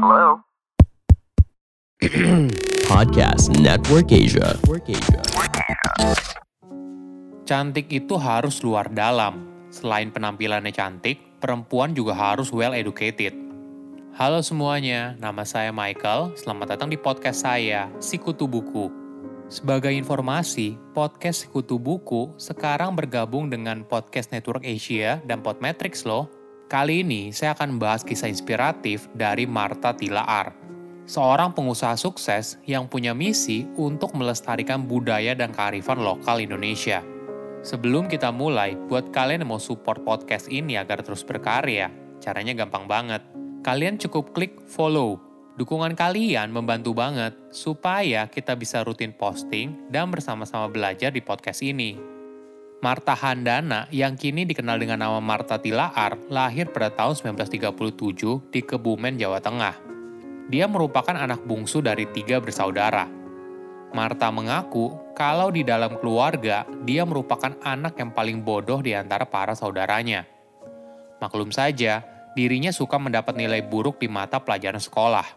Hello? Podcast Network Asia. Cantik itu harus luar dalam. Selain penampilannya cantik, perempuan juga harus well educated. Halo semuanya, nama saya Michael. Selamat datang di podcast saya, Sikutu Buku. Sebagai informasi, podcast Sikutu Buku sekarang bergabung dengan Podcast Network Asia dan Podmetrics loh. Kali ini saya akan membahas kisah inspiratif dari Marta Tilaar, seorang pengusaha sukses yang punya misi untuk melestarikan budaya dan kearifan lokal Indonesia. Sebelum kita mulai, buat kalian yang mau support podcast ini agar terus berkarya, caranya gampang banget. Kalian cukup klik follow. Dukungan kalian membantu banget supaya kita bisa rutin posting dan bersama-sama belajar di podcast ini. Marta Handana yang kini dikenal dengan nama Marta Tilaar lahir pada tahun 1937 di Kebumen, Jawa Tengah. Dia merupakan anak bungsu dari tiga bersaudara. Marta mengaku kalau di dalam keluarga dia merupakan anak yang paling bodoh di antara para saudaranya. Maklum saja, dirinya suka mendapat nilai buruk di mata pelajaran sekolah.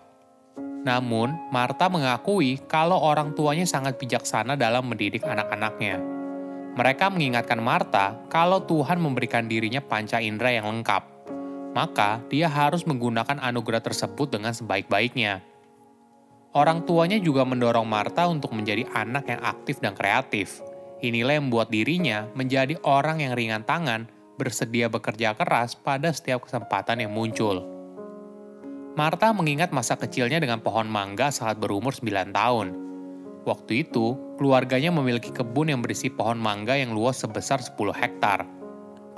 Namun, Marta mengakui kalau orang tuanya sangat bijaksana dalam mendidik anak-anaknya. Mereka mengingatkan Marta kalau Tuhan memberikan dirinya panca indera yang lengkap. Maka dia harus menggunakan anugerah tersebut dengan sebaik-baiknya. Orang tuanya juga mendorong Marta untuk menjadi anak yang aktif dan kreatif. Inilah yang membuat dirinya menjadi orang yang ringan tangan, bersedia bekerja keras pada setiap kesempatan yang muncul. Marta mengingat masa kecilnya dengan pohon mangga saat berumur 9 tahun. Waktu itu, keluarganya memiliki kebun yang berisi pohon mangga yang luas sebesar 10 hektar.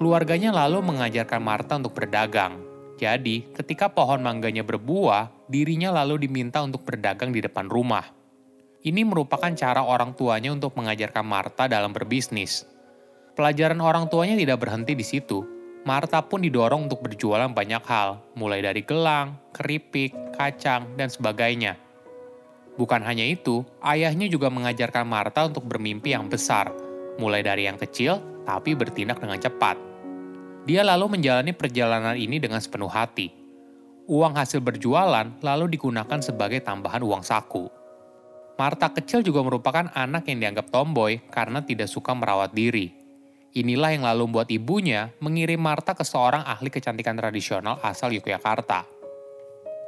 Keluarganya lalu mengajarkan Marta untuk berdagang. Jadi, ketika pohon mangganya berbuah, dirinya lalu diminta untuk berdagang di depan rumah. Ini merupakan cara orang tuanya untuk mengajarkan Marta dalam berbisnis. Pelajaran orang tuanya tidak berhenti di situ. Marta pun didorong untuk berjualan banyak hal, mulai dari gelang, keripik, kacang, dan sebagainya. Bukan hanya itu, ayahnya juga mengajarkan Marta untuk bermimpi yang besar, mulai dari yang kecil tapi bertindak dengan cepat. Dia lalu menjalani perjalanan ini dengan sepenuh hati. Uang hasil berjualan lalu digunakan sebagai tambahan uang saku. Marta kecil juga merupakan anak yang dianggap tomboy karena tidak suka merawat diri. Inilah yang lalu membuat ibunya mengirim Marta ke seorang ahli kecantikan tradisional asal Yogyakarta.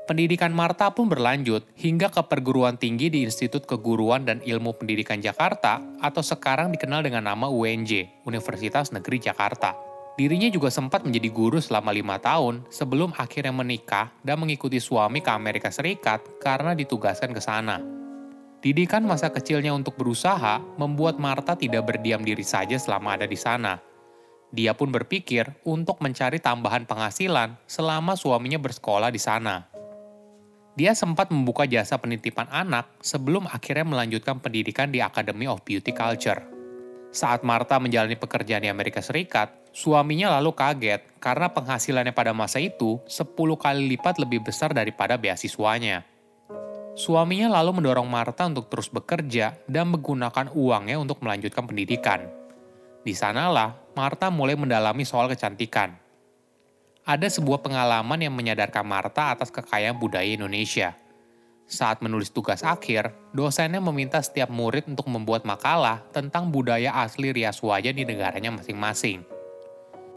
Pendidikan Marta pun berlanjut hingga ke perguruan tinggi di Institut Keguruan dan Ilmu Pendidikan Jakarta atau sekarang dikenal dengan nama UNJ, Universitas Negeri Jakarta. Dirinya juga sempat menjadi guru selama lima tahun sebelum akhirnya menikah dan mengikuti suami ke Amerika Serikat karena ditugaskan ke sana. Didikan masa kecilnya untuk berusaha membuat Marta tidak berdiam diri saja selama ada di sana. Dia pun berpikir untuk mencari tambahan penghasilan selama suaminya bersekolah di sana. Dia sempat membuka jasa penitipan anak sebelum akhirnya melanjutkan pendidikan di Academy of Beauty Culture. Saat Marta menjalani pekerjaan di Amerika Serikat, suaminya lalu kaget karena penghasilannya pada masa itu 10 kali lipat lebih besar daripada beasiswanya. Suaminya lalu mendorong Marta untuk terus bekerja dan menggunakan uangnya untuk melanjutkan pendidikan. Di sanalah Marta mulai mendalami soal kecantikan ada sebuah pengalaman yang menyadarkan Marta atas kekayaan budaya Indonesia. Saat menulis tugas akhir, dosennya meminta setiap murid untuk membuat makalah tentang budaya asli rias wajah di negaranya masing-masing.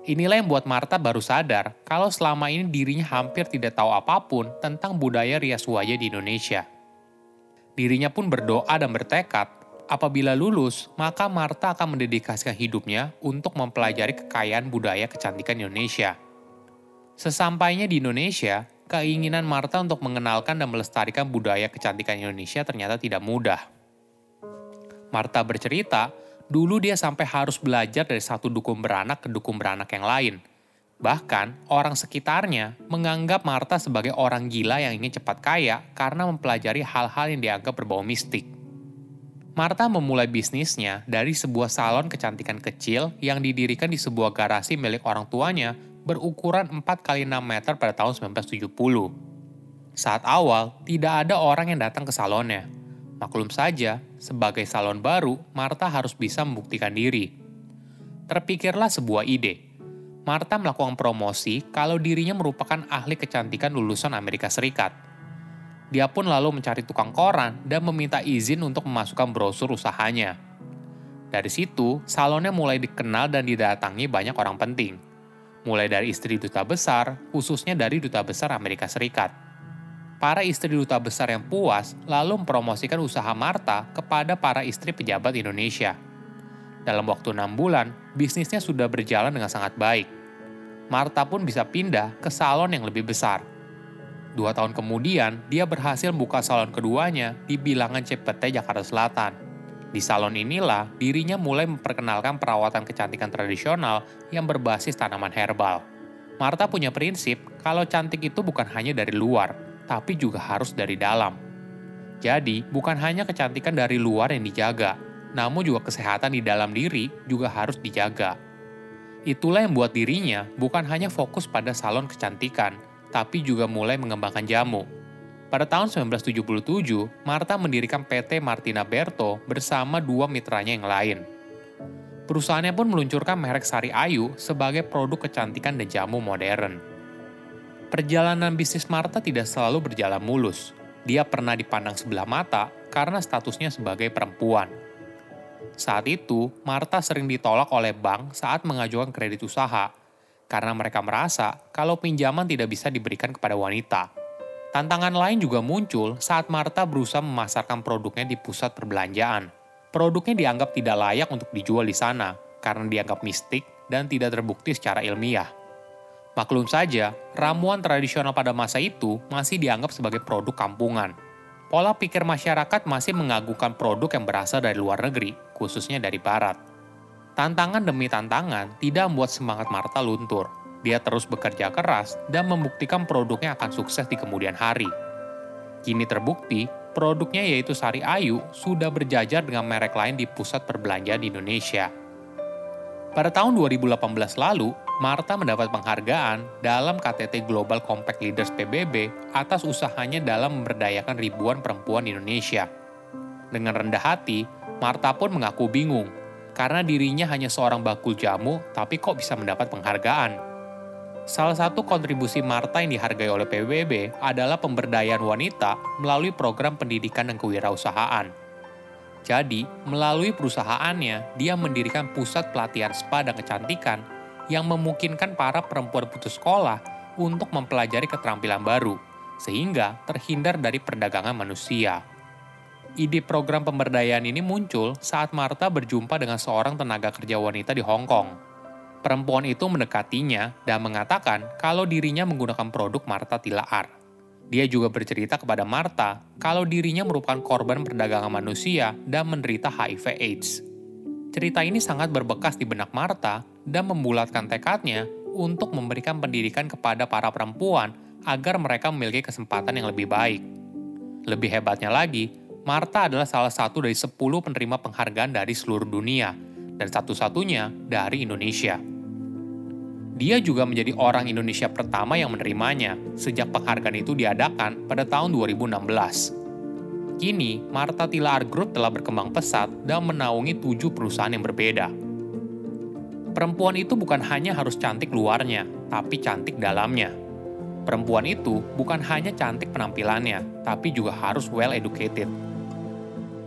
Inilah yang membuat Marta baru sadar kalau selama ini dirinya hampir tidak tahu apa pun tentang budaya rias wajah di Indonesia. Dirinya pun berdoa dan bertekad, apabila lulus, maka Marta akan mendedikasikan hidupnya untuk mempelajari kekayaan budaya kecantikan Indonesia – Sesampainya di Indonesia, keinginan Marta untuk mengenalkan dan melestarikan budaya kecantikan Indonesia ternyata tidak mudah. Marta bercerita, dulu dia sampai harus belajar dari satu dukun beranak ke dukun beranak yang lain. Bahkan, orang sekitarnya menganggap Marta sebagai orang gila yang ingin cepat kaya karena mempelajari hal-hal yang dianggap berbau mistik. Marta memulai bisnisnya dari sebuah salon kecantikan kecil yang didirikan di sebuah garasi milik orang tuanya berukuran 4 kali 6 meter pada tahun 1970. Saat awal, tidak ada orang yang datang ke salonnya. Maklum saja, sebagai salon baru, Marta harus bisa membuktikan diri. Terpikirlah sebuah ide. Marta melakukan promosi kalau dirinya merupakan ahli kecantikan lulusan Amerika Serikat. Dia pun lalu mencari tukang koran dan meminta izin untuk memasukkan brosur usahanya. Dari situ, salonnya mulai dikenal dan didatangi banyak orang penting. Mulai dari istri duta besar, khususnya dari duta besar Amerika Serikat. Para istri duta besar yang puas lalu mempromosikan usaha Marta kepada para istri pejabat Indonesia. Dalam waktu enam bulan, bisnisnya sudah berjalan dengan sangat baik. Marta pun bisa pindah ke salon yang lebih besar – Dua tahun kemudian, dia berhasil membuka salon keduanya di bilangan CPT Jakarta Selatan. Di salon inilah, dirinya mulai memperkenalkan perawatan kecantikan tradisional yang berbasis tanaman herbal. Marta punya prinsip kalau cantik itu bukan hanya dari luar, tapi juga harus dari dalam. Jadi, bukan hanya kecantikan dari luar yang dijaga, namun juga kesehatan di dalam diri juga harus dijaga. Itulah yang membuat dirinya bukan hanya fokus pada salon kecantikan, tapi juga mulai mengembangkan jamu. Pada tahun 1977, Marta mendirikan PT Martina Berto bersama dua mitranya yang lain. Perusahaannya pun meluncurkan merek Sari Ayu sebagai produk kecantikan dan jamu modern. Perjalanan bisnis Marta tidak selalu berjalan mulus. Dia pernah dipandang sebelah mata karena statusnya sebagai perempuan. Saat itu, Marta sering ditolak oleh bank saat mengajukan kredit usaha karena mereka merasa kalau pinjaman tidak bisa diberikan kepada wanita. Tantangan lain juga muncul saat Marta berusaha memasarkan produknya di pusat perbelanjaan. Produknya dianggap tidak layak untuk dijual di sana karena dianggap mistik dan tidak terbukti secara ilmiah. Maklum saja, ramuan tradisional pada masa itu masih dianggap sebagai produk kampungan. Pola pikir masyarakat masih mengagungkan produk yang berasal dari luar negeri, khususnya dari barat. Tantangan demi tantangan tidak membuat semangat Marta luntur. Dia terus bekerja keras dan membuktikan produknya akan sukses di kemudian hari. Kini terbukti, produknya yaitu Sari Ayu sudah berjajar dengan merek lain di pusat perbelanjaan di Indonesia. Pada tahun 2018 lalu, Marta mendapat penghargaan dalam KTT Global Compact Leaders PBB atas usahanya dalam memberdayakan ribuan perempuan di Indonesia. Dengan rendah hati, Marta pun mengaku bingung karena dirinya hanya seorang bakul jamu, tapi kok bisa mendapat penghargaan. Salah satu kontribusi Marta yang dihargai oleh PBB adalah pemberdayaan wanita melalui program pendidikan dan kewirausahaan. Jadi, melalui perusahaannya, dia mendirikan pusat pelatihan spa dan kecantikan yang memungkinkan para perempuan putus sekolah untuk mempelajari keterampilan baru, sehingga terhindar dari perdagangan manusia. Ide program pemberdayaan ini muncul saat Marta berjumpa dengan seorang tenaga kerja wanita di Hong Kong. Perempuan itu mendekatinya dan mengatakan kalau dirinya menggunakan produk Marta Tilaar. Dia juga bercerita kepada Marta kalau dirinya merupakan korban perdagangan manusia dan menderita HIV/AIDS. Cerita ini sangat berbekas di benak Marta dan membulatkan tekadnya untuk memberikan pendidikan kepada para perempuan agar mereka memiliki kesempatan yang lebih baik. Lebih hebatnya lagi, Marta adalah salah satu dari 10 penerima penghargaan dari seluruh dunia dan satu-satunya dari Indonesia. Dia juga menjadi orang Indonesia pertama yang menerimanya sejak penghargaan itu diadakan pada tahun 2016. Kini, Marta Tilaar Group telah berkembang pesat dan menaungi tujuh perusahaan yang berbeda. Perempuan itu bukan hanya harus cantik luarnya, tapi cantik dalamnya. Perempuan itu bukan hanya cantik penampilannya, tapi juga harus well educated,